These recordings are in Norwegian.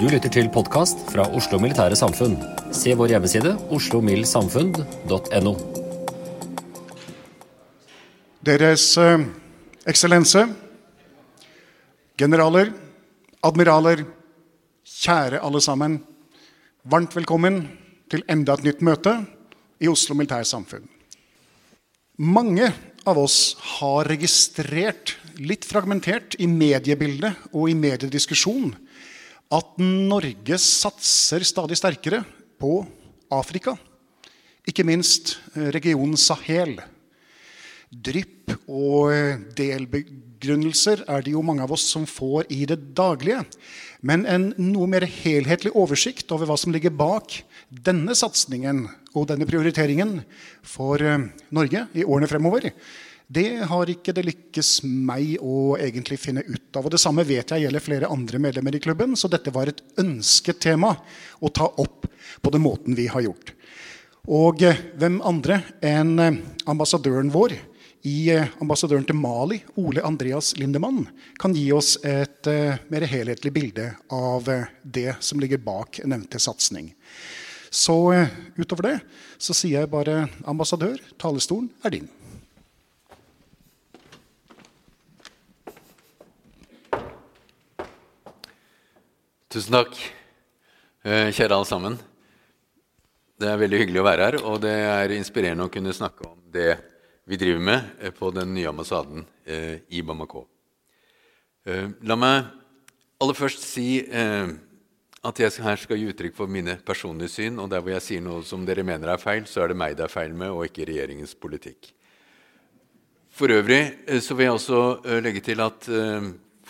Du lytter til podkast fra Oslo Militære Samfunn. Se vår hjemmeside oslomildsamfunn.no. Deres eh, eksellense, generaler, admiraler, kjære alle sammen. Varmt velkommen til enda et nytt møte i Oslo Militære Samfunn. Mange av oss har registrert, litt fragmentert i mediebildet og i mediediskusjon, at Norge satser stadig sterkere på Afrika. Ikke minst eh, regionen Sahel. Drypp og eh, delbegrunnelser er det jo mange av oss som får i det daglige. Men en noe mer helhetlig oversikt over hva som ligger bak denne satsingen og denne prioriteringen for eh, Norge i årene fremover, det har ikke det lykkes meg å egentlig finne ut av. Og det samme vet jeg gjelder flere andre medlemmer i klubben, så dette var et ønsket tema å ta opp på den måten vi har gjort. Og eh, hvem andre enn eh, ambassadøren vår i eh, ambassadøren til Mali, Ole Andreas Lindemann, kan gi oss et mer helhetlig bilde av det som ligger bak nevnte satsing. Så utover det så sier jeg bare ambassadør, talerstolen er din. Tusen takk, eh, kjære alle sammen. Det er veldig hyggelig å være her, og det er inspirerende å kunne snakke om det vi driver med eh, på den nye ambassaden eh, i Bamako. La meg aller først si at jeg her skal gi uttrykk for mine personlige syn, og der hvor jeg sier noe som dere mener er feil, så er det meg det er feil med, og ikke regjeringens politikk. For øvrig så vil jeg også legge til at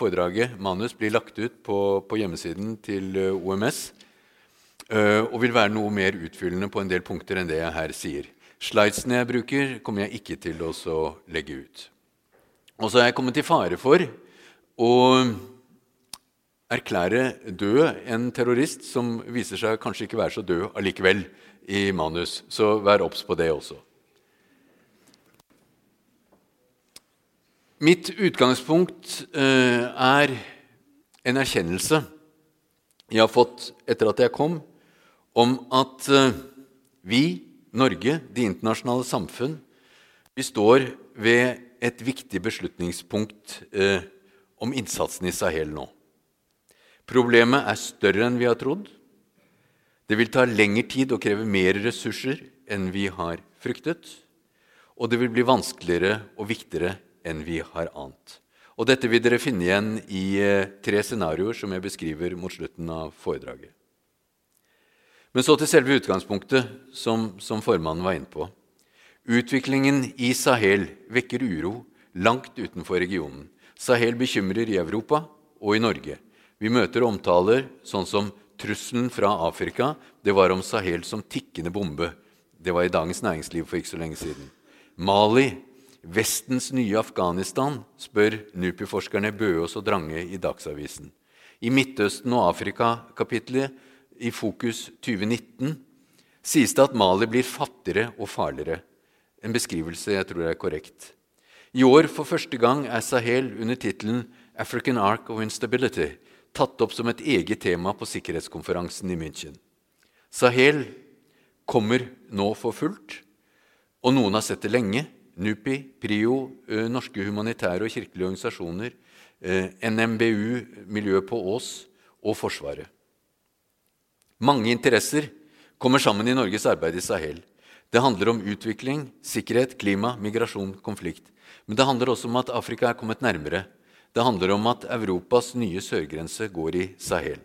foredraget, manus, blir lagt ut på, på hjemmesiden til eh, OMS uh, og vil være noe mer utfyllende på en del punkter enn det jeg her sier. Slidesene jeg bruker, kommer jeg ikke til å legge ut. Og så er jeg kommet i fare for å erklære død en terrorist som viser seg kanskje ikke være så død allikevel i manus. Så vær obs på det også. Mitt utgangspunkt eh, er en erkjennelse jeg har fått etter at jeg kom, om at eh, vi, Norge, det internasjonale samfunn, vi står ved et viktig beslutningspunkt eh, om innsatsen i Sahel nå. Problemet er større enn vi har trodd. Det vil ta lengre tid og kreve mer ressurser enn vi har fryktet. Og det vil bli vanskeligere og viktigere enn vi har ant. Og dette vil dere finne igjen i eh, tre scenarioer som jeg beskriver mot slutten av foredraget. Men så til selve utgangspunktet, som, som formannen var inne på. Utviklingen i Sahel vekker uro langt utenfor regionen. Sahel bekymrer i Europa og i Norge. Vi møter omtaler sånn som trusselen fra Afrika. Det var om Sahel som tikkende bombe Det var i Dagens Næringsliv for ikke så lenge siden. Mali, Vestens nye Afghanistan, spør NUPI-forskerne Bøås og Drange i Dagsavisen. I Midtøsten og Afrika-kapitlet i Fokus 2019 sies det at Mali blir fattigere og farligere. En beskrivelse jeg tror er korrekt. I år for første gang er Sahel under tittelen 'African Ark of Instability' tatt opp som et eget tema på sikkerhetskonferansen i München. Sahel kommer nå for fullt, og noen har sett det lenge. NUPI, PRIO, norske humanitære og kirkelige organisasjoner, NMBU, miljøet på Ås og Forsvaret. Mange interesser kommer sammen i Norges arbeid i Sahel. Det handler om utvikling, sikkerhet, klima, migrasjon, konflikt. Men det handler også om at Afrika er kommet nærmere. Det handler om at Europas nye sørgrense går i Sahel.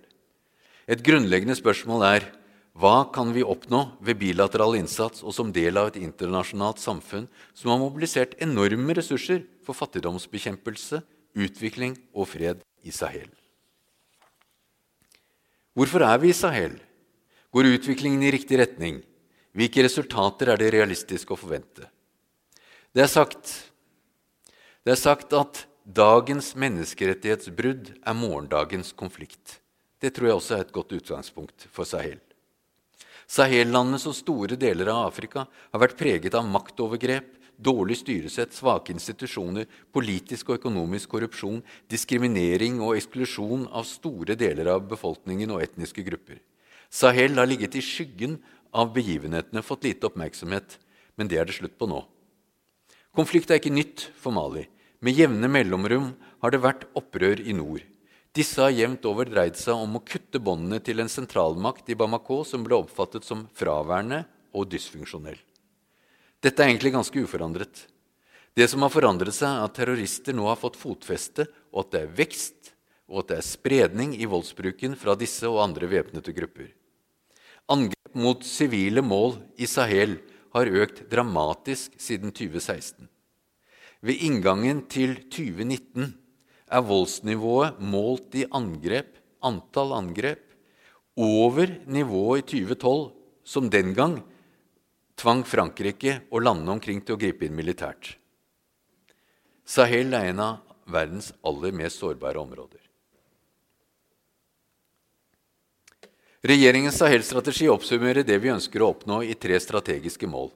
Et grunnleggende spørsmål er hva kan vi oppnå ved bilateral innsats og som del av et internasjonalt samfunn som har mobilisert enorme ressurser for fattigdomsbekjempelse, utvikling og fred i Sahel? Hvorfor er vi i Sahel? Går utviklingen i riktig retning? Hvilke resultater er det realistisk å forvente? Det er sagt, det er sagt at dagens menneskerettighetsbrudd er morgendagens konflikt. Det tror jeg også er et godt utgangspunkt for Sahel. Sahel-landene og store deler av Afrika har vært preget av maktovergrep, dårlig styresett, svake institusjoner, politisk og økonomisk korrupsjon, diskriminering og eksklusjon av store deler av befolkningen og etniske grupper. Sahel har ligget i skyggen av begivenhetene, fått lite oppmerksomhet, men det er det slutt på nå. Konflikt er ikke nytt for Mali. Med jevne mellomrom har det vært opprør i nord. Disse har jevnt over dreid seg om å kutte båndene til en sentralmakt i Bamako som ble oppfattet som fraværende og dysfunksjonell. Dette er egentlig ganske uforandret. Det som har forandret seg, er at terrorister nå har fått fotfeste, og at det er vekst og at det er spredning i voldsbruken fra disse og andre væpnede grupper. Angrep mot sivile mål i Sahel har økt dramatisk siden 2016. Ved inngangen til 2019 er voldsnivået målt i angrep, antall angrep, over nivået i 2012, som den gang tvang Frankrike og landene omkring til å gripe inn militært. Sahel er en av verdens aller mest sårbare områder. Regjeringens Sahel-strategi oppsummerer det vi ønsker å oppnå i tre strategiske mål.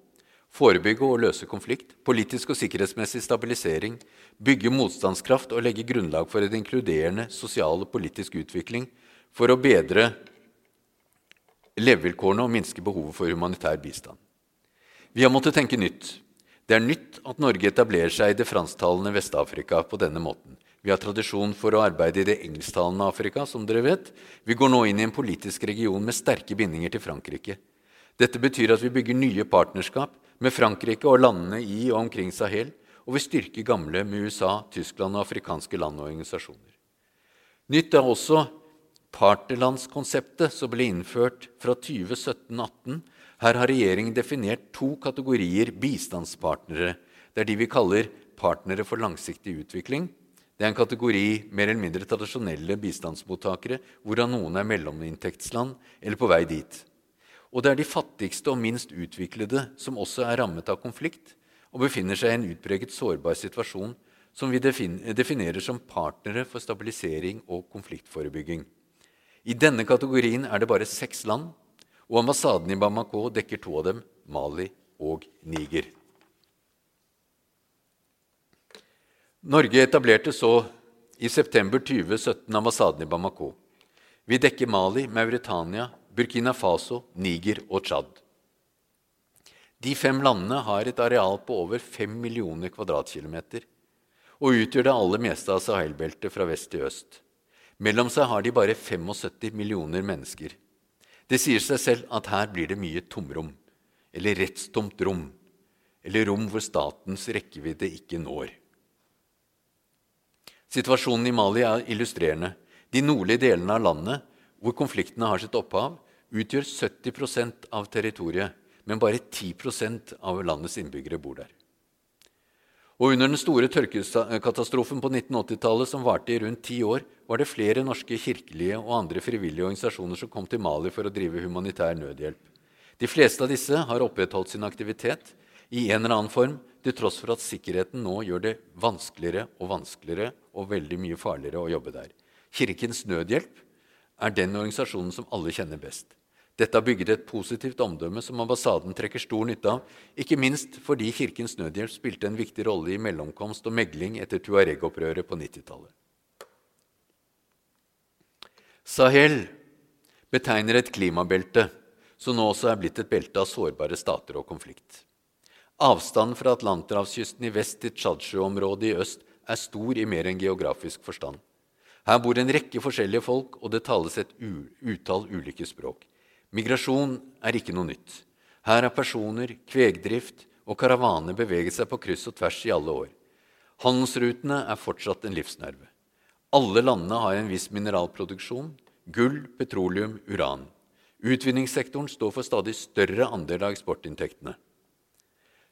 Forebygge og løse konflikt, politisk og sikkerhetsmessig stabilisering, bygge motstandskraft og legge grunnlag for en inkluderende sosial og politisk utvikling for å bedre levevilkårene og minske behovet for humanitær bistand. Vi har måttet tenke nytt. Det er nytt at Norge etablerer seg i det fransktalende Vest-Afrika på denne måten. Vi har tradisjon for å arbeide i det engelsktalende Afrika, som dere vet. Vi går nå inn i en politisk region med sterke bindinger til Frankrike. Dette betyr at vi bygger nye partnerskap med Frankrike og landene i og omkring Sahel, og vi styrker gamle med USA, Tyskland og afrikanske land og organisasjoner. Nytt er også partnerlandskonseptet som ble innført fra 2017-18. Her har regjeringen definert to kategorier bistandspartnere. Det er de vi kaller partnere for langsiktig utvikling, det er en kategori mer eller mindre tradisjonelle bistandsmottakere, hvorav noen er mellominntektsland eller på vei dit. Og det er de fattigste og minst utviklede som også er rammet av konflikt og befinner seg i en utpreget sårbar situasjon som vi definerer som partnere for stabilisering og konfliktforebygging. I denne kategorien er det bare seks land, og ambassaden i Bamako dekker to av dem, Mali og Niger. Norge etablerte så i september 2017 ambassaden i Bamako. Vi dekker Mali, Mauritania, Burkina Faso, Niger og Tsjad. De fem landene har et areal på over fem millioner kvadratkilometer og utgjør det aller meste av Sahel-beltet fra vest til øst. Mellom seg har de bare 75 millioner mennesker. Det sier seg selv at her blir det mye tomrom, eller rettstomt rom, eller rom hvor statens rekkevidde ikke når. Situasjonen i Mali er illustrerende. De nordlige delene av landet, hvor konfliktene har sitt opphav, utgjør 70% av territoriet, men bare 10% av landets innbyggere bor der. Og Under den store tørkekatastrofen på 1980-tallet, som varte i rundt ti år, var det flere norske kirkelige og andre frivillige organisasjoner som kom til Mali for å drive humanitær nødhjelp. De fleste av disse har opprettholdt sin aktivitet i en eller annen form, til tross for at sikkerheten nå gjør det vanskeligere og vanskeligere og veldig mye farligere å jobbe der. Kirkens Nødhjelp er den organisasjonen som alle kjenner best. Dette har bygget et positivt omdømme som ambassaden trekker stor nytte av, ikke minst fordi Kirkens Nødhjelp spilte en viktig rolle i mellomkomst og megling etter Tuareg-opprøret på 90-tallet. Sahel betegner et klimabelte som nå også er blitt et belte av sårbare stater og konflikt. Avstanden fra Atlanterhavskysten i vest til Tsjadsjøområdet i øst er stor i mer enn geografisk forstand. Her bor en rekke forskjellige folk, og det tales et utall ulike språk. Migrasjon er ikke noe nytt. Her har personer, kvegdrift og karavaner beveget seg på kryss og tvers i alle år. Handelsrutene er fortsatt en livsnerve. Alle landene har en viss mineralproduksjon gull, petroleum, uran. Utvinningssektoren står for stadig større andel av eksportinntektene.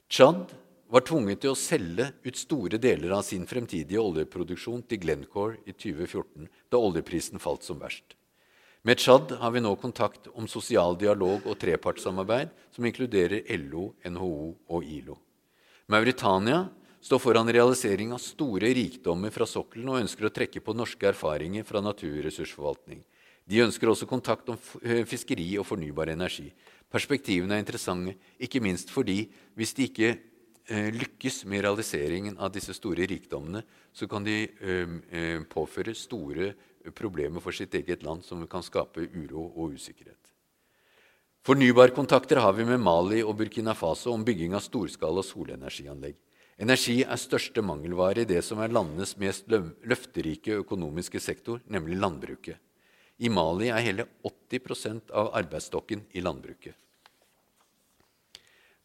Tsjad var tvunget til å selge ut store deler av sin fremtidige oljeproduksjon til Glencore i 2014, da oljeprisen falt som verst. Med Tsjad har vi nå kontakt om sosial dialog og trepartssamarbeid som inkluderer LO, NHO og ILO. Mauritania står foran realisering av store rikdommer fra sokkelen og ønsker å trekke på norske erfaringer fra naturressursforvaltning. De ønsker også kontakt om eh, fiskeri og fornybar energi. Perspektivene er interessante, ikke minst fordi hvis de ikke eh, lykkes med realiseringen av disse store rikdommene, så kan de eh, påføre store problemer for sitt eget land som kan skape uro og usikkerhet. Fornybarkontakter har vi med Mali og Burkina Faso om bygging av storskala solenergianlegg. Energi er største mangelvare i det som er landenes mest løfterike økonomiske sektor, nemlig landbruket. I Mali er hele 80% av arbeidsstokken i landbruket.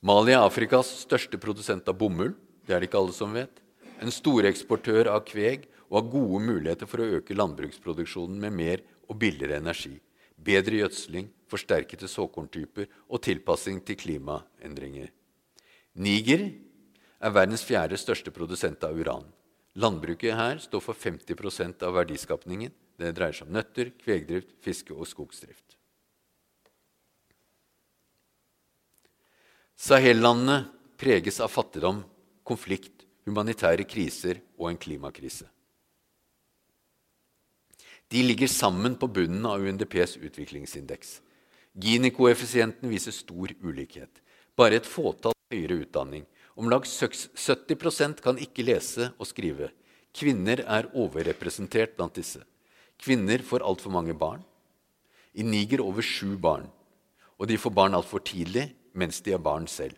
Mali er Afrikas største produsent av bomull. Det er det ikke alle som vet. En storeksportør av kveg og har gode muligheter for å øke landbruksproduksjonen med mer og billigere energi. Bedre gjødsling, forsterkede såkorntyper og tilpassing til klimaendringer. Niger er verdens fjerde største produsent av uran. Landbruket her står for 50% av verdiskapningen. Det dreier seg om nøtter, kvegdrift, fiske og skogsdrift. Sahel-landene preges av fattigdom, konflikt, humanitære kriser og en klimakrise. De ligger sammen på bunnen av UNDPs utviklingsindeks. Gini-koeffisienten viser stor ulikhet. Bare et fåtall høyere utdanning. Om lag 70% kan ikke lese og skrive. Kvinner er overrepresentert blant disse. Kvinner får altfor mange barn. I Niger over sju barn. Og de får barn altfor tidlig mens de er barn selv.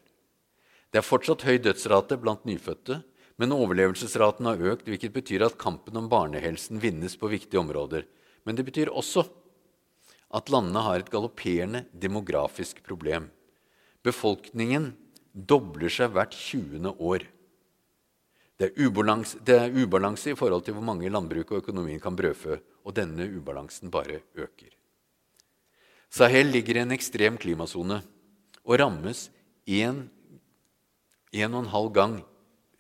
Det er fortsatt høy dødsrate blant nyfødte, men overlevelsesraten har økt, hvilket betyr at kampen om barnehelsen vinnes på viktige områder. Men det betyr også at landene har et galopperende demografisk problem. Befolkningen dobler seg hvert 20. år. Det er, ubalanse, det er ubalanse i forhold til hvor mange landbruket og økonomien kan brødfø og denne ubalansen bare øker. Sahel ligger i en ekstrem klimasone og rammes en, en og en halv gang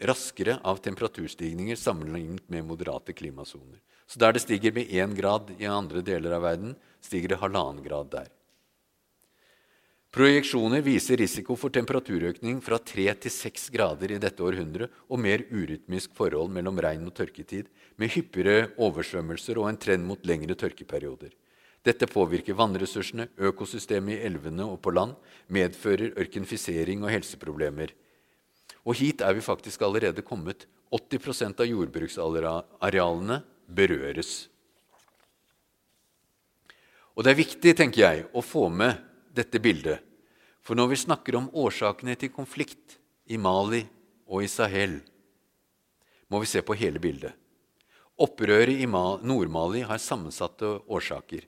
raskere av temperaturstigninger sammenlignet med moderate klimasoner. Så der det stiger med én grad i andre deler av verden, stiger det halvannen grad der. Projeksjoner viser risiko for temperaturøkning fra 3 til 6 grader i dette århundret og mer urytmisk forhold mellom regn og tørketid, med hyppigere oversvømmelser og en trend mot lengre tørkeperioder. Dette påvirker vannressursene, økosystemet i elvene og på land, medfører ørkenfisering og helseproblemer. Og hit er vi faktisk allerede kommet. 80% av jordbruksarealene berøres. Og det er viktig, tenker jeg, å få med dette bildet. For når vi snakker om årsakene til konflikt i Mali og i Sahel, må vi se på hele bildet. Opprøret i Nord-Mali har sammensatte årsaker.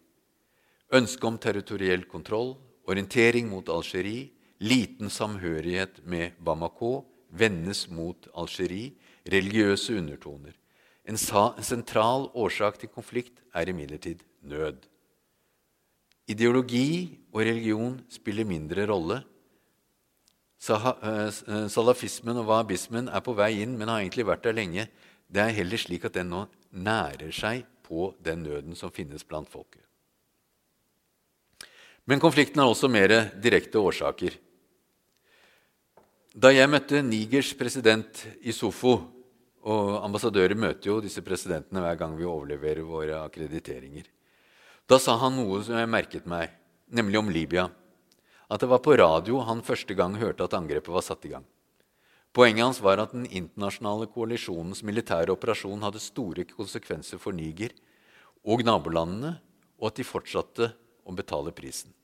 Ønske om territoriell kontroll, orientering mot Algerie, liten samhørighet med Bamako, vendes mot Algerie, religiøse undertoner. En sentral årsak til konflikt er imidlertid nød. Ideologi og religion spiller mindre rolle. Eh, salafismen og wahhabismen er på vei inn, men har egentlig vært der lenge. Det er heller slik at den nå nærer seg på den nøden som finnes blant folket. Men konflikten har også mer direkte årsaker. Da jeg møtte Nigers president Isofo og ambassadører møter jo disse presidentene hver gang vi overleverer våre akkrediteringer. Da sa han noe som jeg merket meg, nemlig om Libya. At det var på radio han første gang hørte at angrepet var satt i gang. Poenget hans var at den internasjonale koalisjonens militære operasjon hadde store konsekvenser for Niger og nabolandene, og at de fortsatte å betale prisen.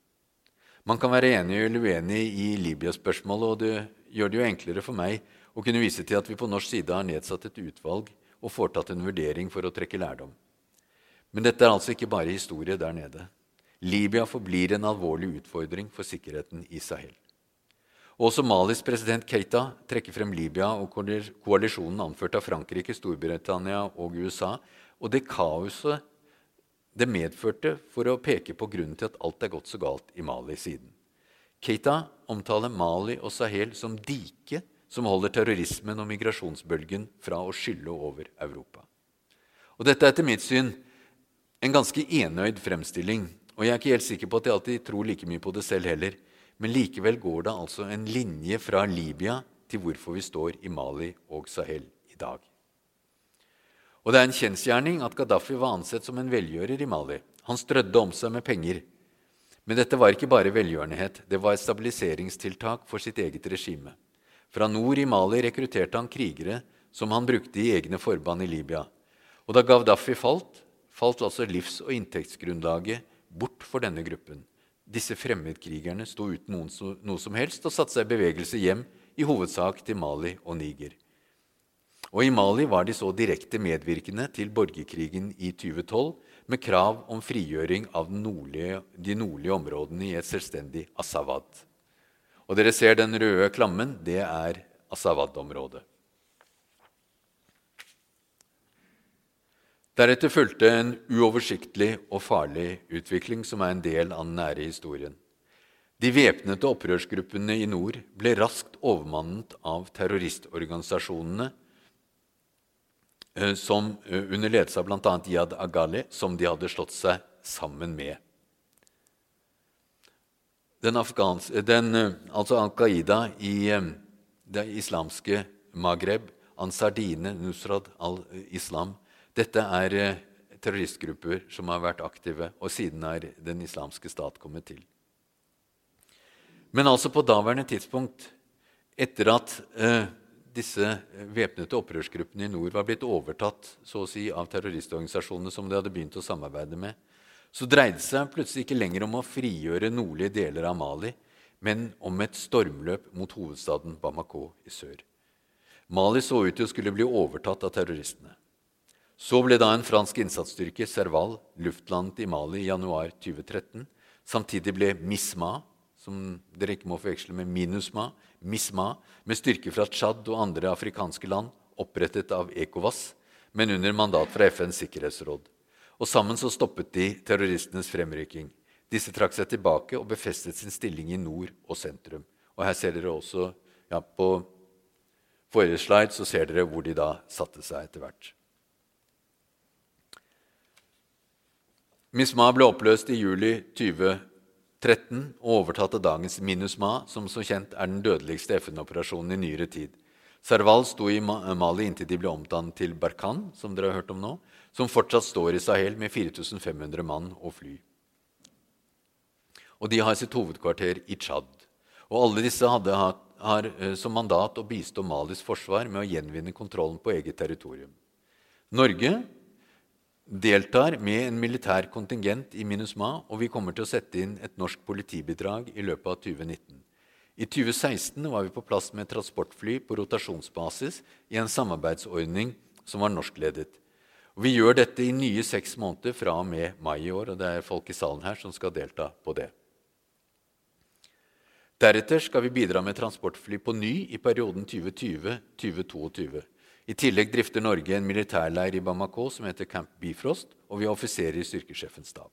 Man kan være enig eller uenig i Libya-spørsmålet, og det gjør det jo enklere for meg å kunne vise til at vi på norsk side har nedsatt et utvalg og foretatt en vurdering for å trekke lærdom. Men dette er altså ikke bare historie der nede. Libya forblir en alvorlig utfordring for sikkerheten i Sahel. Også Malis president Keita trekker frem Libya og koalisjonen anført av Frankrike, Storbritannia og USA, og det kaoset det medførte for å peke på grunnen til at alt er gått så galt i Mali siden. Keita omtaler Mali og Sahel som diket som holder terrorismen og migrasjonsbølgen fra å skylle over Europa. Og Dette er etter mitt syn en ganske enøyd fremstilling. Og jeg er ikke helt sikker på at jeg alltid tror like mye på det selv heller. Men likevel går det altså en linje fra Libya til hvorfor vi står i Mali og Sahel i dag. Og det er en kjensgjerning at Gaddafi var ansett som en velgjører i Mali. Han strødde om seg med penger. Men dette var ikke bare velgjørenhet, det var et stabiliseringstiltak for sitt eget regime. Fra nord i Mali rekrutterte han krigere som han brukte i egne forband i Libya. Og da Gaddafi falt, falt altså livs- og inntektsgrunnlaget bort for denne gruppen. Disse fremmedkrigerne sto uten noe som helst og satte seg i bevegelse hjem, i hovedsak til Mali og Niger. Og i Mali var de så direkte medvirkende til borgerkrigen i 2012 med krav om frigjøring av nordlige, de nordlige områdene i et selvstendig Asawad. Og dere ser den røde klammen. Det er Asawad-området. Deretter fulgte en uoversiktlig og farlig utvikling som er en del av den nære historien. De væpnede opprørsgruppene i nord ble raskt overmannet av terroristorganisasjonene som eh, under ledelse av bl.a. Yad Agali, som de hadde slått seg sammen med. Den, afghans, eh, den altså Al Qaida i det islamske Maghreb, Ansardine, Nusrad al-Islam Dette er terroristgrupper som har vært aktive, og siden er Den islamske stat kommet til. Men altså på daværende tidspunkt, etter at eh, disse væpnede opprørsgruppene i nord var blitt overtatt så å si, av terroristorganisasjonene som de hadde begynt å samarbeide med, så dreide det seg plutselig ikke lenger om å frigjøre nordlige deler av Mali, men om et stormløp mot hovedstaden Bamako i sør. Mali så ut til å skulle bli overtatt av terroristene. Så ble da en fransk innsatsstyrke, Serval, luftlandet i Mali i januar 2013. Samtidig ble MISMA, som dere ikke må forveksle med MINUSMA, MISMA, med styrker fra Tsjad og andre afrikanske land, opprettet av ECOWAS, men under mandat fra FNs sikkerhetsråd. Og Sammen så stoppet de terroristenes fremrykking. Disse trakk seg tilbake og befestet sin stilling i nord og sentrum. Og Her ser dere også ja, På forrige slide så ser dere hvor de da satte seg etter hvert. MISMA ble oppløst i juli 2020 13 overtatte dagens MINUSMA, som som kjent er den dødeligste FN-operasjonen i nyere tid. Serval sto i Mali inntil de ble omdannet til Barkan, som dere har hørt om nå, som fortsatt står i Sahel med 4500 mann og fly. Og De har sitt hovedkvarter i Tsjad. Og alle disse hadde, har eh, som mandat å bistå Malis forsvar med å gjenvinne kontrollen på eget territorium. Norge deltar med en militær kontingent i MINUSMA, og vi kommer til å sette inn et norsk politibidrag i løpet av 2019. I 2016 var vi på plass med transportfly på rotasjonsbasis i en samarbeidsordning som var norskledet. Vi gjør dette i nye seks måneder fra og med mai i år, og det er folk i salen her som skal delta på det. Deretter skal vi bidra med transportfly på ny i perioden 2020-2022. I tillegg drifter Norge en militærleir i Bamako som heter Camp Bifrost, og vi har offiserer i styrkesjefens stab.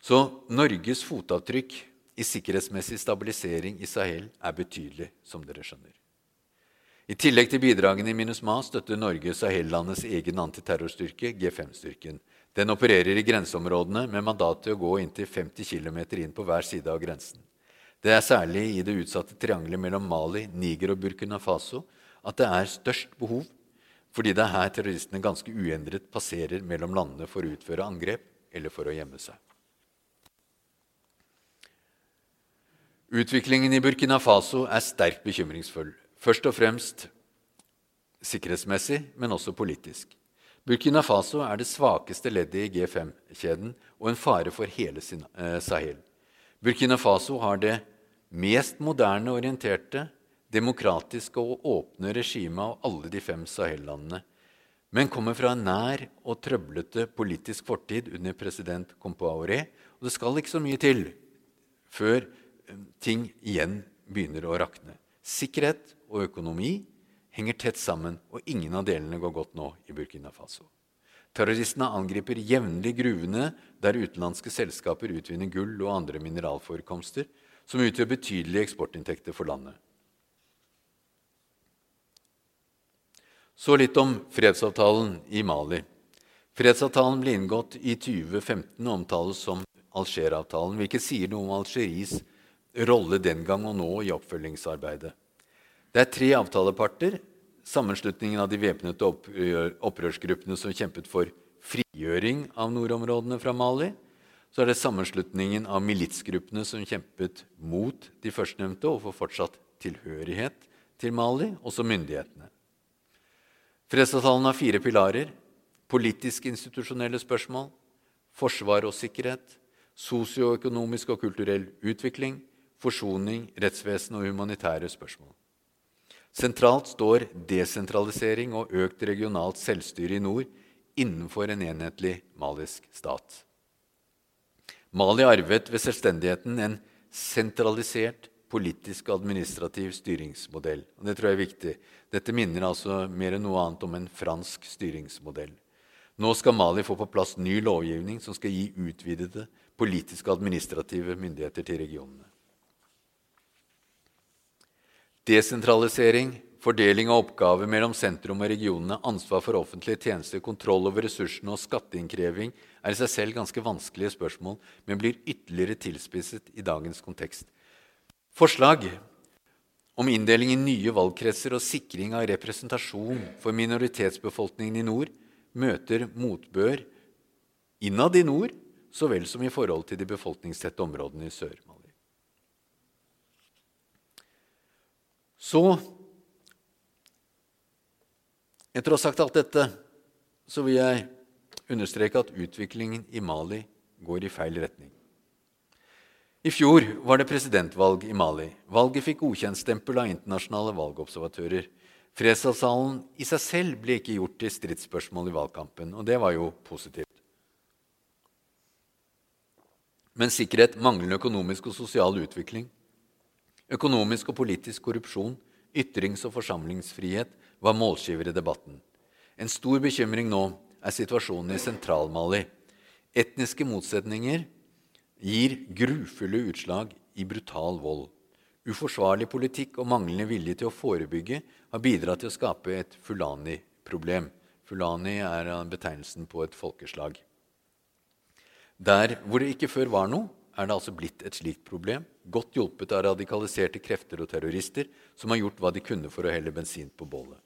Så Norges fotavtrykk i sikkerhetsmessig stabilisering i Sahel er betydelig, som dere skjønner. I tillegg til bidragene i MINUSMA støtter Norge Sahel-landets egen antiterrorstyrke, G5-styrken. Den opererer i grenseområdene med mandat til å gå inntil 50 km inn på hver side av grensen. Det er særlig i det utsatte triangelet mellom Mali, Niger og Burkina Faso at det er størst behov, fordi det er her terroristene ganske uendret passerer mellom landene for å utføre angrep eller for å gjemme seg. Utviklingen i Burkina Faso er sterkt bekymringsfull. Først og fremst sikkerhetsmessig, men også politisk. Burkina Faso er det svakeste leddet i G5-kjeden og en fare for hele eh, Sahel. Burkina Faso har det mest moderne orienterte, demokratiske og åpne regimet av alle de fem Sahel-landene, men kommer fra en nær og trøblete politisk fortid under president Compaoré. Og det skal ikke så mye til før eh, ting igjen begynner å rakne. Sikkerhet og økonomi henger tett sammen, og ingen av delene går godt nå i Burkina Faso. Terroristene angriper jevnlig gruvene der utenlandske selskaper utvinner gull og andre mineralforekomster, som utgjør betydelige eksportinntekter for landet. Så litt om fredsavtalen i Mali. Fredsavtalen ble inngått i 2015 og omtales som Alger-avtalen, hvilket sier noe om Algeries rolle den gang og nå i oppfølgingsarbeidet. Det er tre avtaleparter. Sammenslutningen av de væpnede opprørsgruppene som kjempet for frigjøring av nordområdene fra Mali. Så er det sammenslutningen av militsgruppene som kjempet mot de førstnevnte og for fortsatt tilhørighet til Mali, også myndighetene. Fredsavtalen har fire pilarer. Politisk-institusjonelle spørsmål, forsvar og sikkerhet, sosioøkonomisk og kulturell utvikling, forsoning, rettsvesen og humanitære spørsmål. Sentralt står desentralisering og økt regionalt selvstyre i nord innenfor en enhetlig malisk stat. Mali arvet ved selvstendigheten en sentralisert politisk administrativ styringsmodell. Og det tror jeg er viktig. Dette minner altså mer enn noe annet om en fransk styringsmodell. Nå skal Mali få på plass ny lovgivning som skal gi utvidede politiske administrative myndigheter til regionene. Desentralisering, fordeling av oppgaver mellom sentrum og regionene, ansvar for offentlige tjenester, kontroll over ressursene og skatteinnkreving er i seg selv ganske vanskelige spørsmål, men blir ytterligere tilspisset i dagens kontekst. Forslag om inndeling i nye valgkretser og sikring av representasjon for minoritetsbefolkningen i nord møter motbør innad i nord så vel som i forhold til de befolkningstette områdene i sør. Så Etter å ha sagt alt dette så vil jeg understreke at utviklingen i Mali går i feil retning. I fjor var det presidentvalg i Mali. Valget fikk godkjentstempel av internasjonale valgobservatører. Fredsavtalen i seg selv ble ikke gjort til stridsspørsmål i valgkampen, og det var jo positivt. Men sikkerhet, manglende økonomisk og sosial utvikling Økonomisk og politisk korrupsjon, ytrings- og forsamlingsfrihet var målskiver i debatten. En stor bekymring nå er situasjonen i Sentral-Mali. Etniske motsetninger gir grufulle utslag i brutal vold. Uforsvarlig politikk og manglende vilje til å forebygge har bidratt til å skape et fulani-problem. Fulani er betegnelsen på et folkeslag. Der hvor det ikke før var noe, er det altså blitt et slikt problem, godt hjulpet av radikaliserte krefter og terrorister som har gjort hva de kunne for å helle bensin på bålet.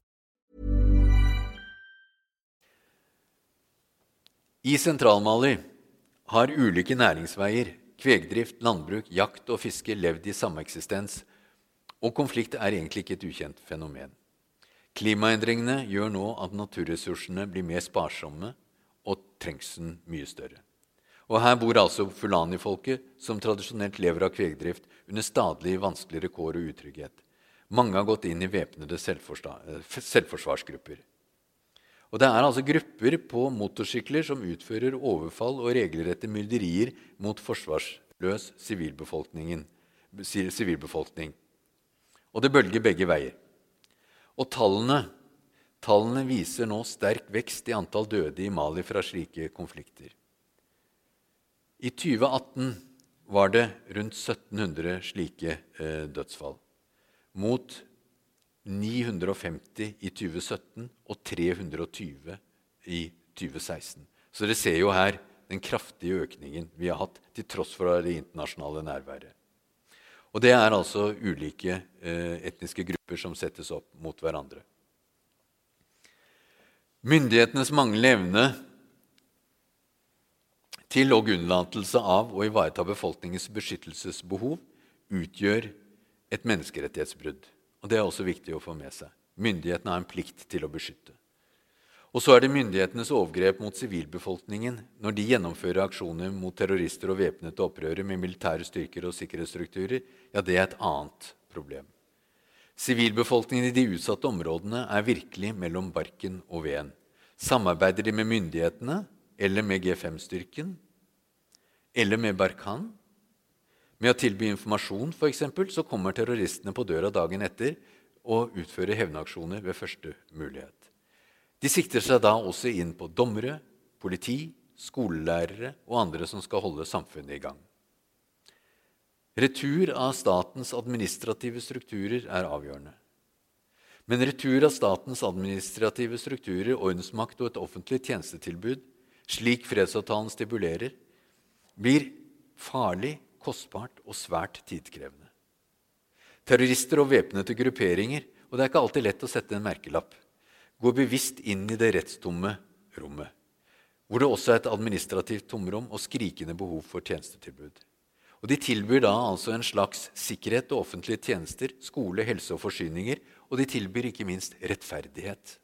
I Sentral-Mali har ulike næringsveier, kvegdrift, landbruk, jakt og fiske levd i sameksistens, og konflikt er egentlig ikke et ukjent fenomen. Klimaendringene gjør nå at naturressursene blir mer sparsomme og trengselen mye større. Og her bor altså fulani-folket, som tradisjonelt lever av kvegdrift, under stadig vanskeligere kår og utrygghet. Mange har gått inn i væpnede selvforsvarsgrupper. Og Det er altså grupper på motorsykler som utfører overfall og regelrette myrderier mot forsvarsløs sivilbefolkning. Og det bølger begge veier. Og tallene, tallene viser nå sterk vekst i antall døde i Mali fra slike konflikter. I 2018 var det rundt 1700 slike eh, dødsfall. Mot 950 i 2017 og 320 i 2016. Så dere ser jo her den kraftige økningen vi har hatt til tross for det internasjonale nærværet. Og det er altså ulike eh, etniske grupper som settes opp mot hverandre. Myndighetenes manglende evne til og unnlatelse av å ivareta befolkningens beskyttelsesbehov utgjør et menneskerettighetsbrudd. Og Det er også viktig å få med seg. Myndighetene har en plikt til å beskytte. Og så er det myndighetenes overgrep mot sivilbefolkningen når de gjennomfører aksjoner mot terrorister og væpnede opprørere med militære styrker og sikkerhetsstrukturer. Ja, det er et annet problem. Sivilbefolkningen i de utsatte områdene er virkelig mellom barken og veden. Samarbeider de med myndighetene eller med G5-styrken eller med Barkan? Med å tilby informasjon, f.eks., så kommer terroristene på døra dagen etter og utfører hevnaksjoner ved første mulighet. De sikter seg da også inn på dommere, politi, skolelærere og andre som skal holde samfunnet i gang. Retur av statens administrative strukturer er avgjørende. Men retur av statens administrative strukturer, ordensmakt og et offentlig tjenestetilbud, slik fredsavtalen stipulerer, blir farlig, kostbart og svært tidkrevende. Terrorister og væpnede grupperinger, og det er ikke alltid lett å sette en merkelapp, går bevisst inn i det rettstomme rommet, hvor det også er et administrativt tomrom og skrikende behov for tjenestetilbud. Og De tilbyr da altså en slags sikkerhet og offentlige tjenester, skole, helse og forsyninger, og de tilbyr ikke minst rettferdighet.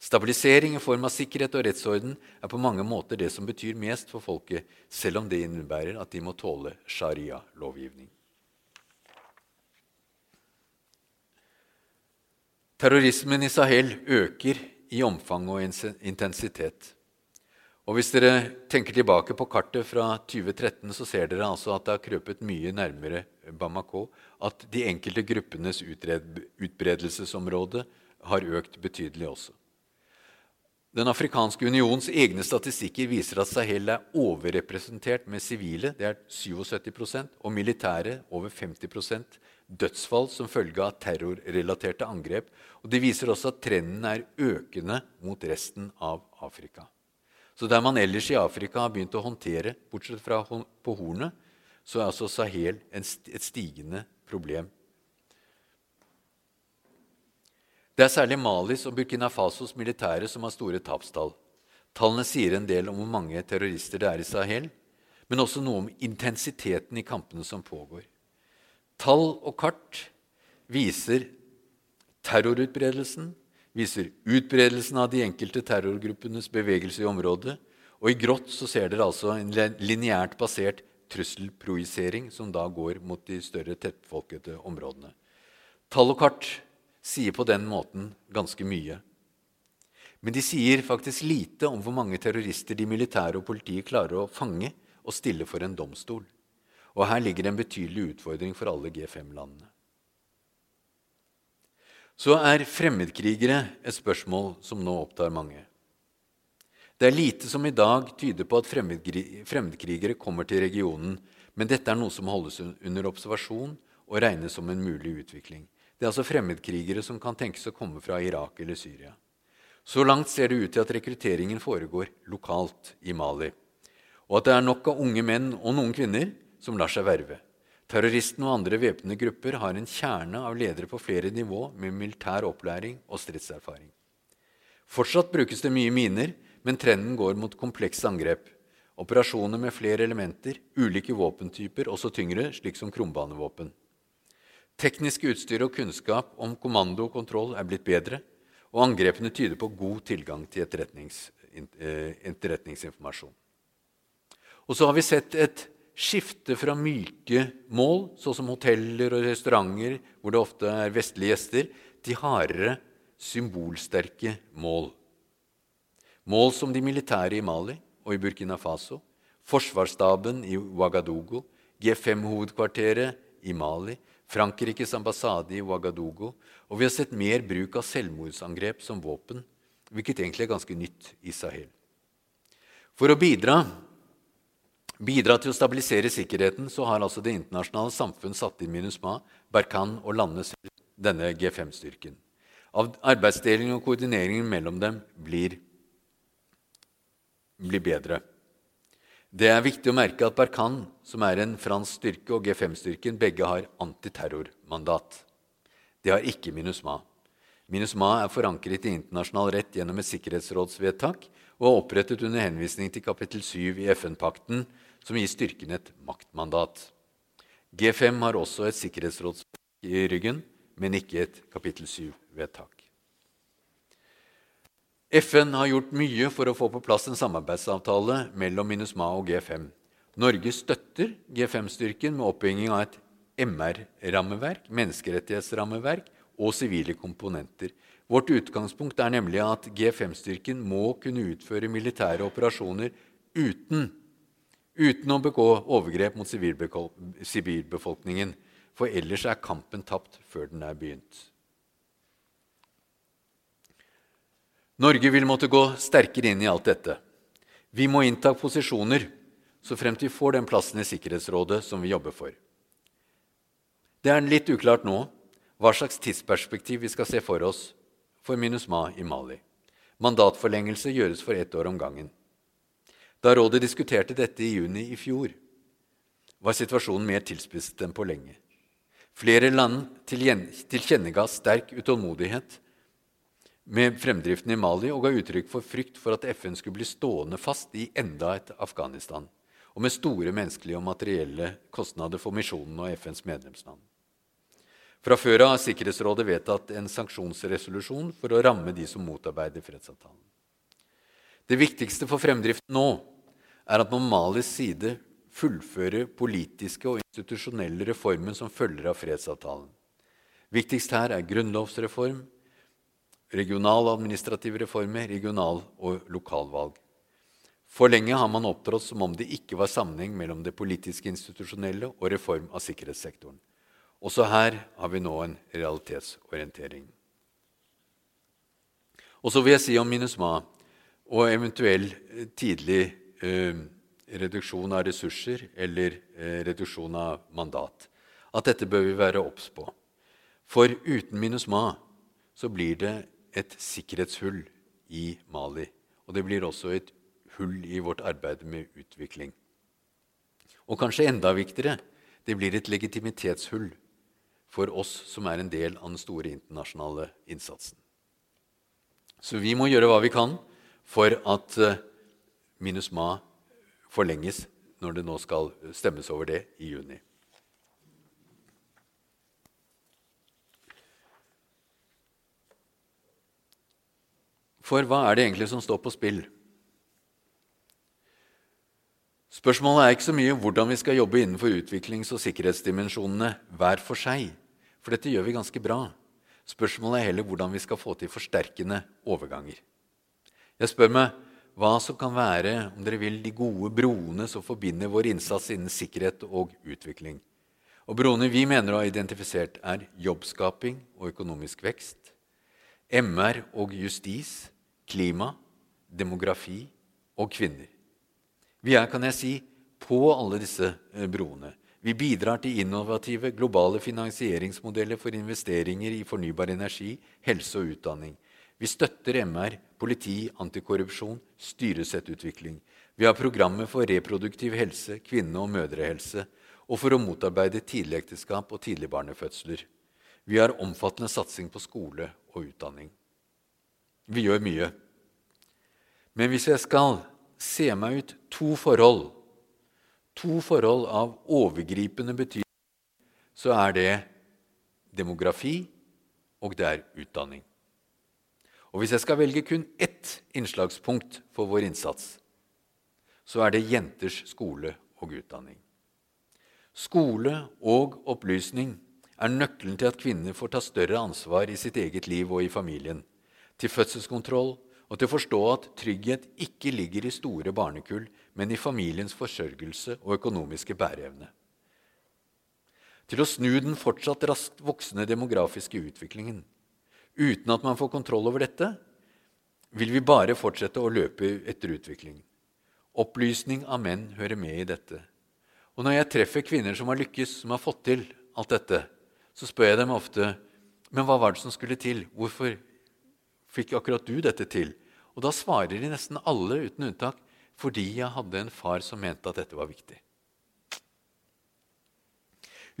Stabilisering i form av sikkerhet og rettsorden er på mange måter det som betyr mest for folket, selv om det innebærer at de må tåle sharia-lovgivning. Terrorismen i Sahel øker i omfang og intensitet. Og Hvis dere tenker tilbake på kartet fra 2013, så ser dere altså at det har krøpet mye nærmere Bamako. At de enkelte gruppenes utbredelsesområde har økt betydelig også. Den afrikanske unions egne statistikker viser at Sahel er overrepresentert med sivile, det er 77% og militære over 50% dødsfall som følge av terrorrelaterte angrep. Og Det viser også at trenden er økende mot resten av Afrika. Så der man ellers i Afrika har begynt å håndtere, bortsett fra på Hornet, så er altså Sahel et stigende problem Det er særlig Malis og Burkina Fasos militære som har store tapstall. Tallene sier en del om hvor mange terrorister det er i Sahel, men også noe om intensiteten i kampene som pågår. Tall og kart viser terrorutbredelsen, viser utbredelsen av de enkelte terrorgruppenes bevegelse i området, og i grått så ser dere altså en lineært basert trusselprojisering som da går mot de større tettfolkete områdene. Tall og kart sier på den måten ganske mye. Men de sier faktisk lite om hvor mange terrorister de militære og politiet klarer å fange og stille for en domstol. Og her ligger en betydelig utfordring for alle G5-landene. Så er fremmedkrigere et spørsmål som nå opptar mange. Det er lite som i dag tyder på at fremmedkrigere kommer til regionen, men dette er noe som holdes under observasjon og regnes som en mulig utvikling. Det er altså fremmedkrigere som kan tenkes å komme fra Irak eller Syria. Så langt ser det ut til at rekrutteringen foregår lokalt i Mali, og at det er nok av unge menn og noen kvinner som lar seg verve. Terroristene og andre væpnede grupper har en kjerne av ledere på flere nivå med militær opplæring og stridserfaring. Fortsatt brukes det mye miner, men trenden går mot komplekse angrep. Operasjoner med flere elementer, ulike våpentyper, også tyngre, slik som krumbanevåpen. Teknisk utstyr og kunnskap om kommando og kontroll er blitt bedre, og angrepene tyder på god tilgang til etterretnings, eh, etterretningsinformasjon. Og så har vi sett et skifte fra myke mål, sånn som hoteller og restauranter, hvor det ofte er vestlige gjester, til hardere, symbolsterke mål. Mål som de militære i Mali og i Burkina Faso, forsvarsstaben i Ouagadougou, G5-hovedkvarteret i Mali, Frankrikes ambassade i Ouagadougou, og vi har sett mer bruk av selvmordsangrep som våpen, hvilket egentlig er ganske nytt i Sahel. For å bidra bidra til å stabilisere sikkerheten, så har altså det internasjonale samfunn satt inn MINUSMA, Berkan og landene denne G5-styrken. Arbeidsdelingen og koordineringen mellom dem blir, blir, bedre. Det er viktig å merke at Barkan, som er en fransk styrke, og G5-styrken begge har antiterrormandat. Det har ikke MINUSMA. MINUSMA er forankret i internasjonal rett gjennom et sikkerhetsrådsvedtak og er opprettet under henvisning til kapittel 7 i FN-pakten, som gir styrken et maktmandat. G5 har også et sikkerhetsrådsvedtak i ryggen, men ikke et kapittel 7-vedtak. FN har gjort mye for å få på plass en samarbeidsavtale mellom MINUSMA og G5. Norge støtter G5-styrken med oppbygging av et MR-rammeverk, menneskerettighetsrammeverk og sivile komponenter. Vårt utgangspunkt er nemlig at G5-styrken må kunne utføre militære operasjoner uten uten å begå overgrep mot sivilbefolkningen, for ellers er kampen tapt før den er begynt. Norge vil måtte gå sterkere inn i alt dette. Vi må innta posisjoner så fremt vi får den plassen i Sikkerhetsrådet som vi jobber for. Det er litt uklart nå hva slags tidsperspektiv vi skal se for oss for MINUSMA i Mali. Mandatforlengelse gjøres for ett år om gangen. Da rådet diskuterte dette i juni i fjor, var situasjonen mer tilspisset enn på lenge. Flere land tilkjennega sterk utålmodighet med fremdriften i Mali og ga uttrykk for frykt for at FN skulle bli stående fast i enda et Afghanistan, og med store menneskelige og materielle kostnader for misjonen og FNs medlemsland. Fra før av har Sikkerhetsrådet vedtatt en sanksjonsresolusjon for å ramme de som motarbeider fredsavtalen. Det viktigste for fremdriften nå er at man Malis side fullfører politiske og institusjonelle reformer som følger av fredsavtalen. Viktigst her er grunnlovsreform, regional administrative reformer, regional- og lokalvalg. For lenge har man opptrådt som om det ikke var sammenheng mellom det politiske institusjonelle og reform av sikkerhetssektoren. Også her har vi nå en realitetsorientering. Og så vil jeg si om MINUSMA og eventuell eh, tidlig eh, reduksjon av ressurser eller eh, reduksjon av mandat. At dette bør vi være obs på. For uten MINUSMA så blir det et sikkerhetshull i Mali. Og det blir også et hull i vårt arbeid med utvikling. Og kanskje enda viktigere det blir et legitimitetshull for oss som er en del av den store internasjonale innsatsen. Så vi må gjøre hva vi kan for at minus MINUSMA forlenges når det nå skal stemmes over det i juni. For hva er det egentlig som står på spill? Spørsmålet er ikke så mye hvordan vi skal jobbe innenfor utviklings- og sikkerhetsdimensjonene hver for seg, for dette gjør vi ganske bra. Spørsmålet er heller hvordan vi skal få til forsterkende overganger. Jeg spør meg hva som kan være om dere vil, de gode broene som forbinder vår innsats innen sikkerhet og utvikling. Og Broene vi mener å ha identifisert, er jobbskaping og økonomisk vekst, MR og justis, klima, demografi og kvinner. Vi er, kan jeg si, på alle disse eh, broene. Vi bidrar til innovative, globale finansieringsmodeller for investeringer i fornybar energi, helse og utdanning. Vi støtter MR, politi, antikorrupsjon, styresettutvikling. Vi har programmer for reproduktiv helse, kvinne- og mødrehelse og for å motarbeide tidligekteskap og tidligbarnefødsler. Vi har omfattende satsing på skole og utdanning. Vi gjør mye. Men hvis jeg skal se meg ut to forhold, to forhold av overgripende betydning, så er det demografi og det er utdanning. Og hvis jeg skal velge kun ett innslagspunkt for vår innsats, så er det jenters skole og utdanning. Skole og opplysning er nøkkelen til at kvinner får ta større ansvar i sitt eget liv og i familien, til fødselskontroll og til å forstå at trygghet ikke ligger i store barnekull, men i familiens forsørgelse og økonomiske bæreevne. Til å snu den fortsatt raskt voksende demografiske utviklingen. Uten at man får kontroll over dette, vil vi bare fortsette å løpe etter utviklingen. Opplysning av menn hører med i dette. Og når jeg treffer kvinner som har lykkes, som har fått til alt dette, så spør jeg dem ofte men hva var det som skulle til? Hvorfor fikk akkurat du dette til? Og da svarer de nesten alle uten unntak fordi jeg hadde en far som mente at dette var viktig.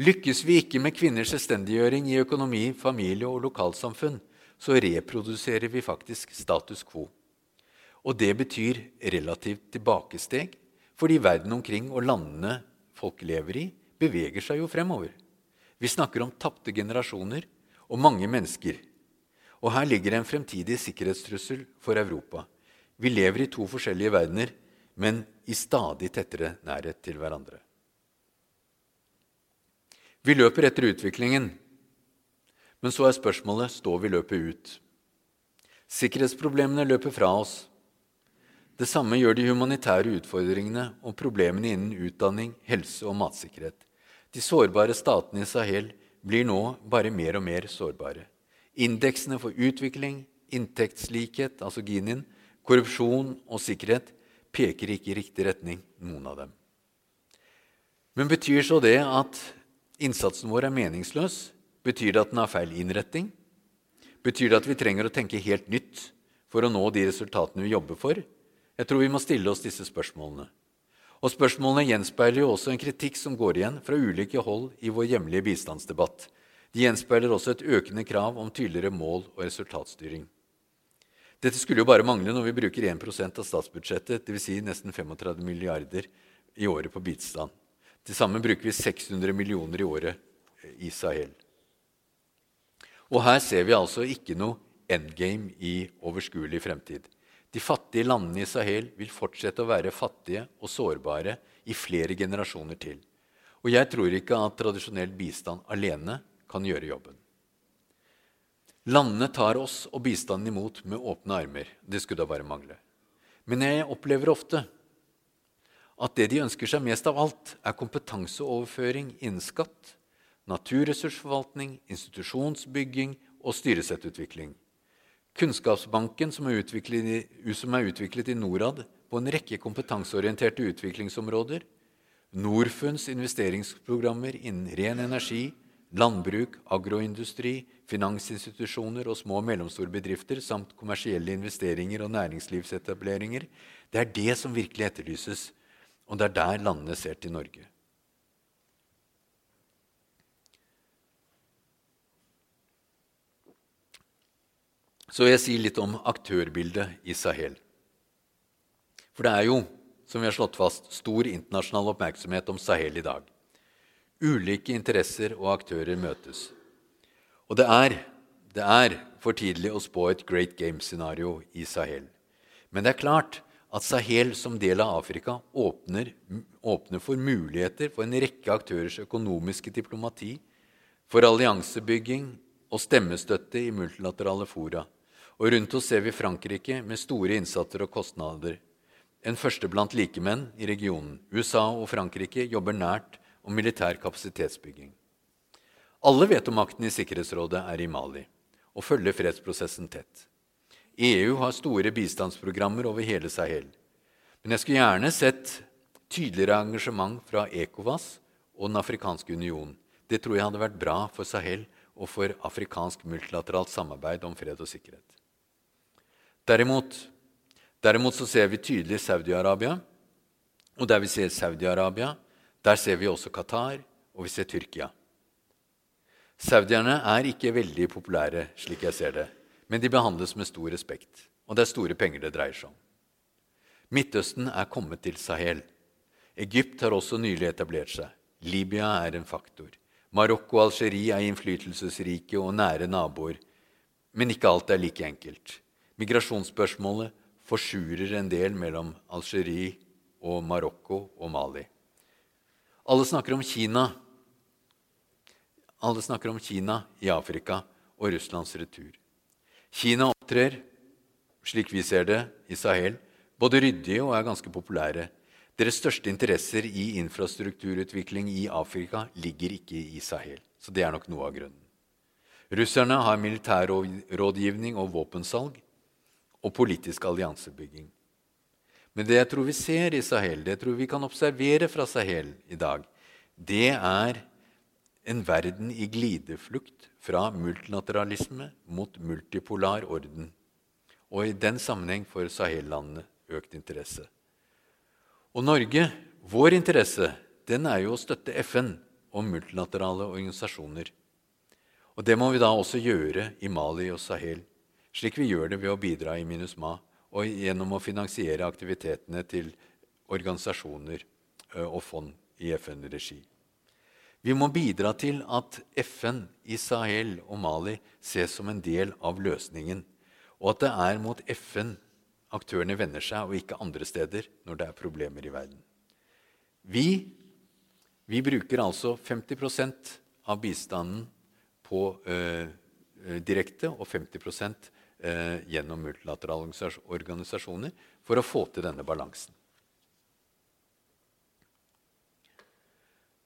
Lykkes vi ikke med kvinners selvstendiggjøring i økonomi, familie og lokalsamfunn, så reproduserer vi faktisk status quo. Og det betyr relativt tilbakesteg, fordi verden omkring og landene folk lever i, beveger seg jo fremover. Vi snakker om tapte generasjoner og mange mennesker. Og her ligger en fremtidig sikkerhetstrussel for Europa. Vi lever i to forskjellige verdener, men i stadig tettere nærhet til hverandre. Vi løper etter utviklingen, men så er spørsmålet står vi løpet ut. Sikkerhetsproblemene løper fra oss. Det samme gjør de humanitære utfordringene og problemene innen utdanning, helse og matsikkerhet. De sårbare statene i Sahel blir nå bare mer og mer sårbare. Indeksene for utvikling, inntektslikhet, altså Ginin, korrupsjon og sikkerhet peker ikke i riktig retning, noen av dem. Men betyr så det at innsatsen vår er meningsløs? Betyr det at den har feil innretting? Betyr det at vi trenger å tenke helt nytt for å nå de resultatene vi jobber for? Jeg tror vi må stille oss disse spørsmålene. Og Spørsmålene gjenspeiler jo også en kritikk som går igjen fra ulike hold i vår hjemlige bistandsdebatt. De gjenspeiler også et økende krav om tydeligere mål og resultatstyring. Dette skulle jo bare mangle når vi bruker 1% av statsbudsjettet, dvs. Si nesten 35 milliarder i året på bistand. Til sammen bruker vi 600 millioner i året i Sahel. Og her ser vi altså ikke noe endgame i overskuelig fremtid. De fattige landene i Sahel vil fortsette å være fattige og sårbare i flere generasjoner til. Og jeg tror ikke at tradisjonell bistand alene kan gjøre jobben. Landene tar oss og bistanden imot med åpne armer. Det skulle da bare mangle. Men jeg opplever ofte at det de ønsker seg mest av alt, er kompetanseoverføring innen skatt, naturressursforvaltning, institusjonsbygging og styresettutvikling. Kunnskapsbanken, som er, utviklet, som er utviklet i Norad på en rekke kompetanseorienterte utviklingsområder, Norfunds investeringsprogrammer innen ren energi, landbruk, agroindustri, finansinstitusjoner og små og mellomstore bedrifter samt kommersielle investeringer og næringslivsetableringer, det er det som virkelig etterlyses, og det er der landene ser til Norge. Så vil jeg si litt om aktørbildet i Sahel. For det er jo, som vi har slått fast, stor internasjonal oppmerksomhet om Sahel i dag. Ulike interesser og aktører møtes. Og det er, det er for tidlig å spå et great game-scenario i Sahel. Men det er klart at Sahel som del av Afrika åpner, åpner for muligheter for en rekke aktørers økonomiske diplomati, for alliansebygging og stemmestøtte i multilaterale fora. Og rundt oss ser vi Frankrike med store innsatser og kostnader. En første blant likemenn i regionen. USA og Frankrike jobber nært om militær kapasitetsbygging. Alle vet om makten i Sikkerhetsrådet er i Mali og følger fredsprosessen tett. EU har store bistandsprogrammer over hele Sahel. Men jeg skulle gjerne sett tydeligere engasjement fra ECOWAS og Den afrikanske union. Det tror jeg hadde vært bra for Sahel og for afrikansk multilateralt samarbeid om fred og sikkerhet. Derimot, derimot så ser vi tydelig Saudi-Arabia. Og der vi ser Saudi-Arabia, der ser vi også Qatar, og vi ser Tyrkia. Saudierne er ikke veldig populære, slik jeg ser det, men de behandles med stor respekt. Og det er store penger det dreier seg om. Midtøsten er kommet til Sahel. Egypt har også nylig etablert seg. Libya er en faktor. Marokko og Algerie er innflytelsesrike og nære naboer. Men ikke alt er like enkelt. Migrasjonsspørsmålet forsurer en del mellom Algerie og Marokko og Mali. Alle snakker om Kina. Alle snakker om Kina i Afrika og Russlands retur. Kina opptrer, slik vi ser det, i Sahel, både ryddige og er ganske populære. Deres største interesser i infrastrukturutvikling i Afrika ligger ikke i Sahel. Så det er nok noe av grunnen. Russerne har militærrådgivning og våpensalg og politisk alliansebygging. Men det jeg tror vi ser i Sahel, det jeg tror vi kan observere fra Sahel i dag, det er en verden i glideflukt fra multilateralisme mot multipolar orden. Og i den sammenheng får Sahel-landene økt interesse. Og Norge, vår interesse, den er jo å støtte FN og multilaterale organisasjoner. Og det må vi da også gjøre i Mali og Sahel, slik vi gjør det ved å bidra i MINUSMA og gjennom å finansiere aktivitetene til organisasjoner og fond i FN-regi. Vi må bidra til at FN i Sahel og Mali ses som en del av løsningen, og at det er mot FN aktørene vender seg, og ikke andre steder når det er problemer i verden. Vi, vi bruker altså 50% av bistanden på ø, direkte og 50 eh, gjennom multilaterale organisasjoner for å få til denne balansen.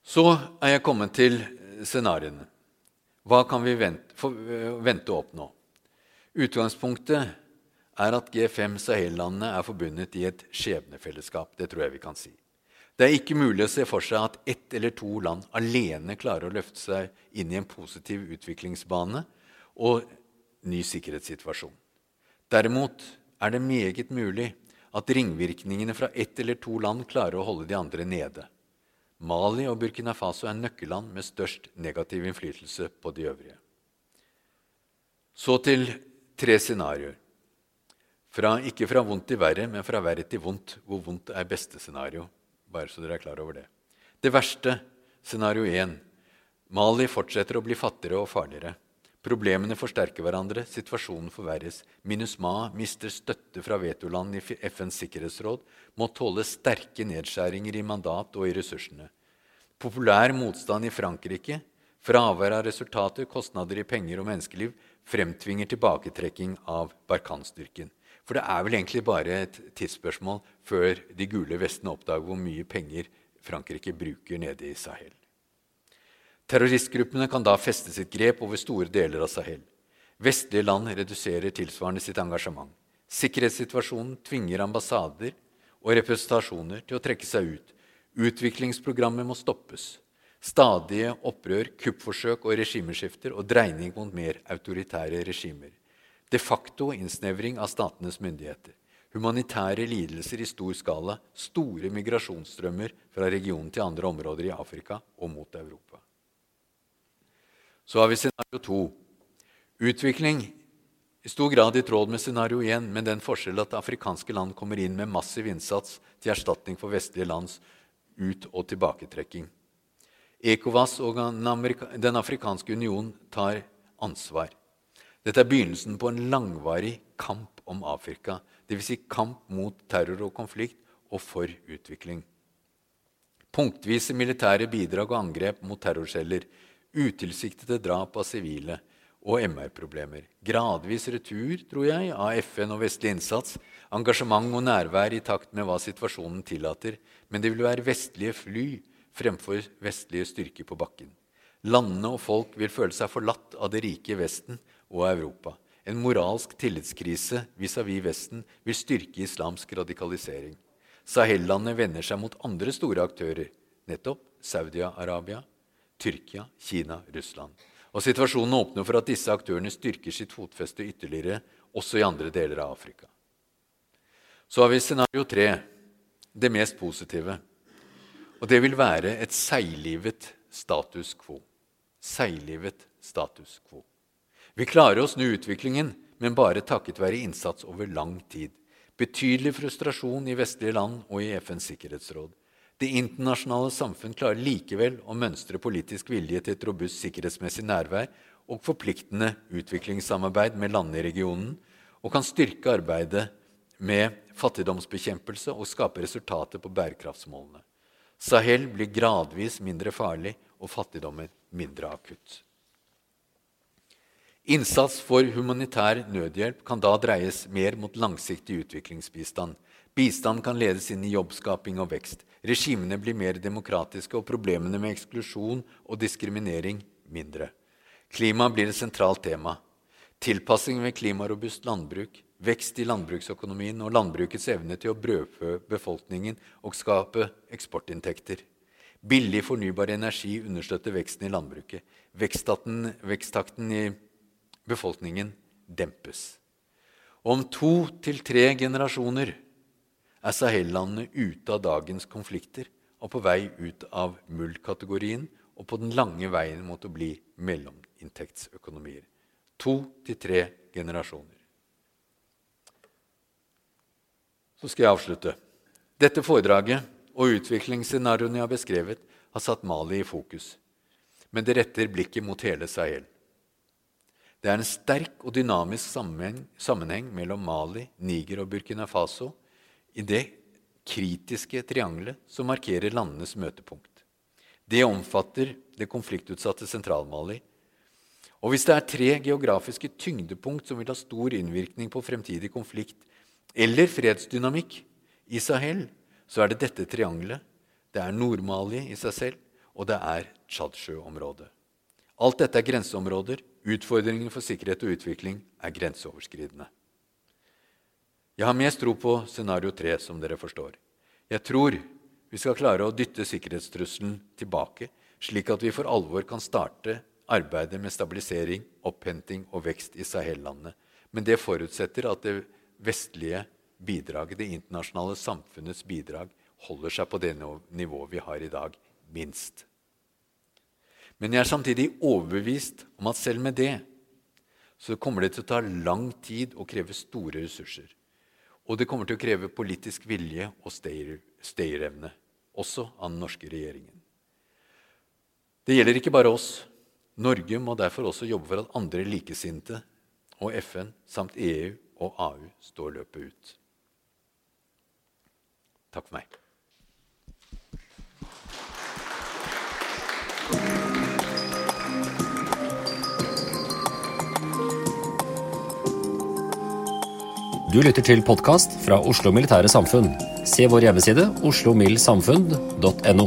Så er jeg kommet til scenarioene. Hva kan vi vente, for, vente å oppnå? Utgangspunktet er at G5 Sahel-landene er forbundet i et skjebnefellesskap. Det tror jeg vi kan si. Det er ikke mulig å se for seg at ett eller to land alene klarer å løfte seg inn i en positiv utviklingsbane og ny sikkerhetssituasjon. Derimot er det meget mulig at ringvirkningene fra ett eller to land klarer å holde de andre nede. Mali og Burkina Faso er nøkkelland med størst negativ innflytelse på de øvrige. Så til tre scenarioer. Fra, ikke fra vondt til verre, men fra verre til vondt, hvor vondt er beste scenario. Bare så dere er klar over det. Det verste, scenario 1. Mali fortsetter å bli fattigere og farligere. Problemene forsterker hverandre, situasjonen forverres. MINUSMA mister støtte fra vetoland i FNs sikkerhetsråd, må tåle sterke nedskjæringer i mandat og i ressursene. Populær motstand i Frankrike, fravær av resultater, kostnader i penger og menneskeliv fremtvinger tilbaketrekking av Barkan-styrken. For det er vel egentlig bare et tidsspørsmål før de gule vestene oppdager hvor mye penger Frankrike bruker nede i Sahel. Terroristgruppene kan da feste sitt grep over store deler av Sahel. Vestlige land reduserer tilsvarende sitt engasjement. Sikkerhetssituasjonen tvinger ambassader og representasjoner til å trekke seg ut. Utviklingsprogrammet må stoppes. Stadige opprør, kuppforsøk og regimeskifter og dreining mot mer autoritære regimer. De facto innsnevring av statenes myndigheter. Humanitære lidelser i stor skala. Store migrasjonsstrømmer fra regionen til andre områder i Afrika og mot Europa. Så har vi scenario to. Utvikling i stor grad i tråd med scenario 1, med den forskjell at afrikanske land kommer inn med massiv innsats til erstatning for vestlige lands ut- og tilbaketrekking. ECOWAS og Den afrikanske union tar ansvar. Dette er begynnelsen på en langvarig kamp om Afrika, dvs. Si kamp mot terror og konflikt og for utvikling. Punktvise militære bidrag og angrep mot terrorceller utilsiktede drap av sivile og MR-problemer. Gradvis retur tror jeg, av FN og vestlig innsats, engasjement og nærvær i takt med hva situasjonen tillater, men det vil være vestlige fly fremfor vestlige styrker på bakken. Landene og folk vil føle seg forlatt av det rike Vesten og Europa. En moralsk tillitskrise vis-à-vis -vis Vesten vil styrke islamsk radikalisering. Sahel-landene vender seg mot andre store aktører, nettopp Saudi-Arabia, Tyrkia, Kina, Russland. Og Situasjonen åpner for at disse aktørene styrker sitt fotfeste ytterligere, også i andre deler av Afrika. Så har vi scenario tre, det mest positive. Og det vil være et seiglivet status quo. Seiglivet status quo. Vi klarer oss nå utviklingen, men bare takket være innsats over lang tid. Betydelig frustrasjon i vestlige land og i FNs sikkerhetsråd. Det internasjonale samfunn klarer likevel å mønstre politisk vilje til et robust sikkerhetsmessig nærvær og forpliktende utviklingssamarbeid med landene i regionen, og kan styrke arbeidet med fattigdomsbekjempelse og skape resultater på bærekraftsmålene. Sahel blir gradvis mindre farlig og fattigdommen mindre akutt. Innsats for humanitær nødhjelp kan da dreies mer mot langsiktig utviklingsbistand. Bistand kan ledes inn i jobbskaping og vekst. Regimene blir mer demokratiske, og problemene med eksklusjon og diskriminering mindre. Klima blir et sentralt tema. Tilpassing ved klimarobust landbruk, vekst i landbruksøkonomien og landbrukets evne til å brødfø befolkningen og skape eksportinntekter. Billig fornybar energi understøtter veksten i landbruket. Veksttakten, veksttakten i befolkningen dempes. Om to til tre generasjoner er Sahel-landene ute av dagens konflikter og på vei ut av MUL-kategorien og på den lange veien mot å bli mellominntektsøkonomier. To til tre generasjoner. Så skal jeg avslutte. Dette foredraget og utviklingsscenarioene jeg har beskrevet, har satt Mali i fokus. Men det retter blikket mot hele Sahel. Det er en sterk og dynamisk sammenheng, mellom Mali, Niger og Burkina Faso i det kritiske triangelet som markerer landenes møtepunkt. Det omfatter det konfliktutsatte Sentral-Mali. Og hvis det er tre geografiske tyngdepunkt som vil ha stor innvirkning på fremtidig konflikt eller fredsdynamikk i Sahel, så er det dette triangelet. Det er Nord-Mali i seg selv, og det er Tsjadsjø-området. Alt dette er grenseområder. Utfordringene for sikkerhet og utvikling er grenseoverskridende. Jeg har mest tro på scenario 3, som dere forstår. Jeg tror vi skal klare å dytte sikkerhetstrusselen tilbake, slik at vi for alvor kan starte arbeidet med stabilisering, opphenting og vekst i Sahel-landene. Men det forutsetter at det vestlige bidraget, det internasjonale samfunnets bidrag, holder seg på det nivået vi har i dag, minst. Men jeg er samtidig overbevist om at selv med det så kommer det til å ta lang tid og kreve store ressurser. Og det kommer til å kreve politisk vilje og stayerevne, også av den norske regjeringen. Det gjelder ikke bare oss. Norge må derfor også jobbe for at andre likesinte og FN samt EU og AU står løpet ut. Takk for meg. Du lytter til podkast fra Oslo Militære Samfunn. Se vår hjemmeside oslomildsamfunn.no.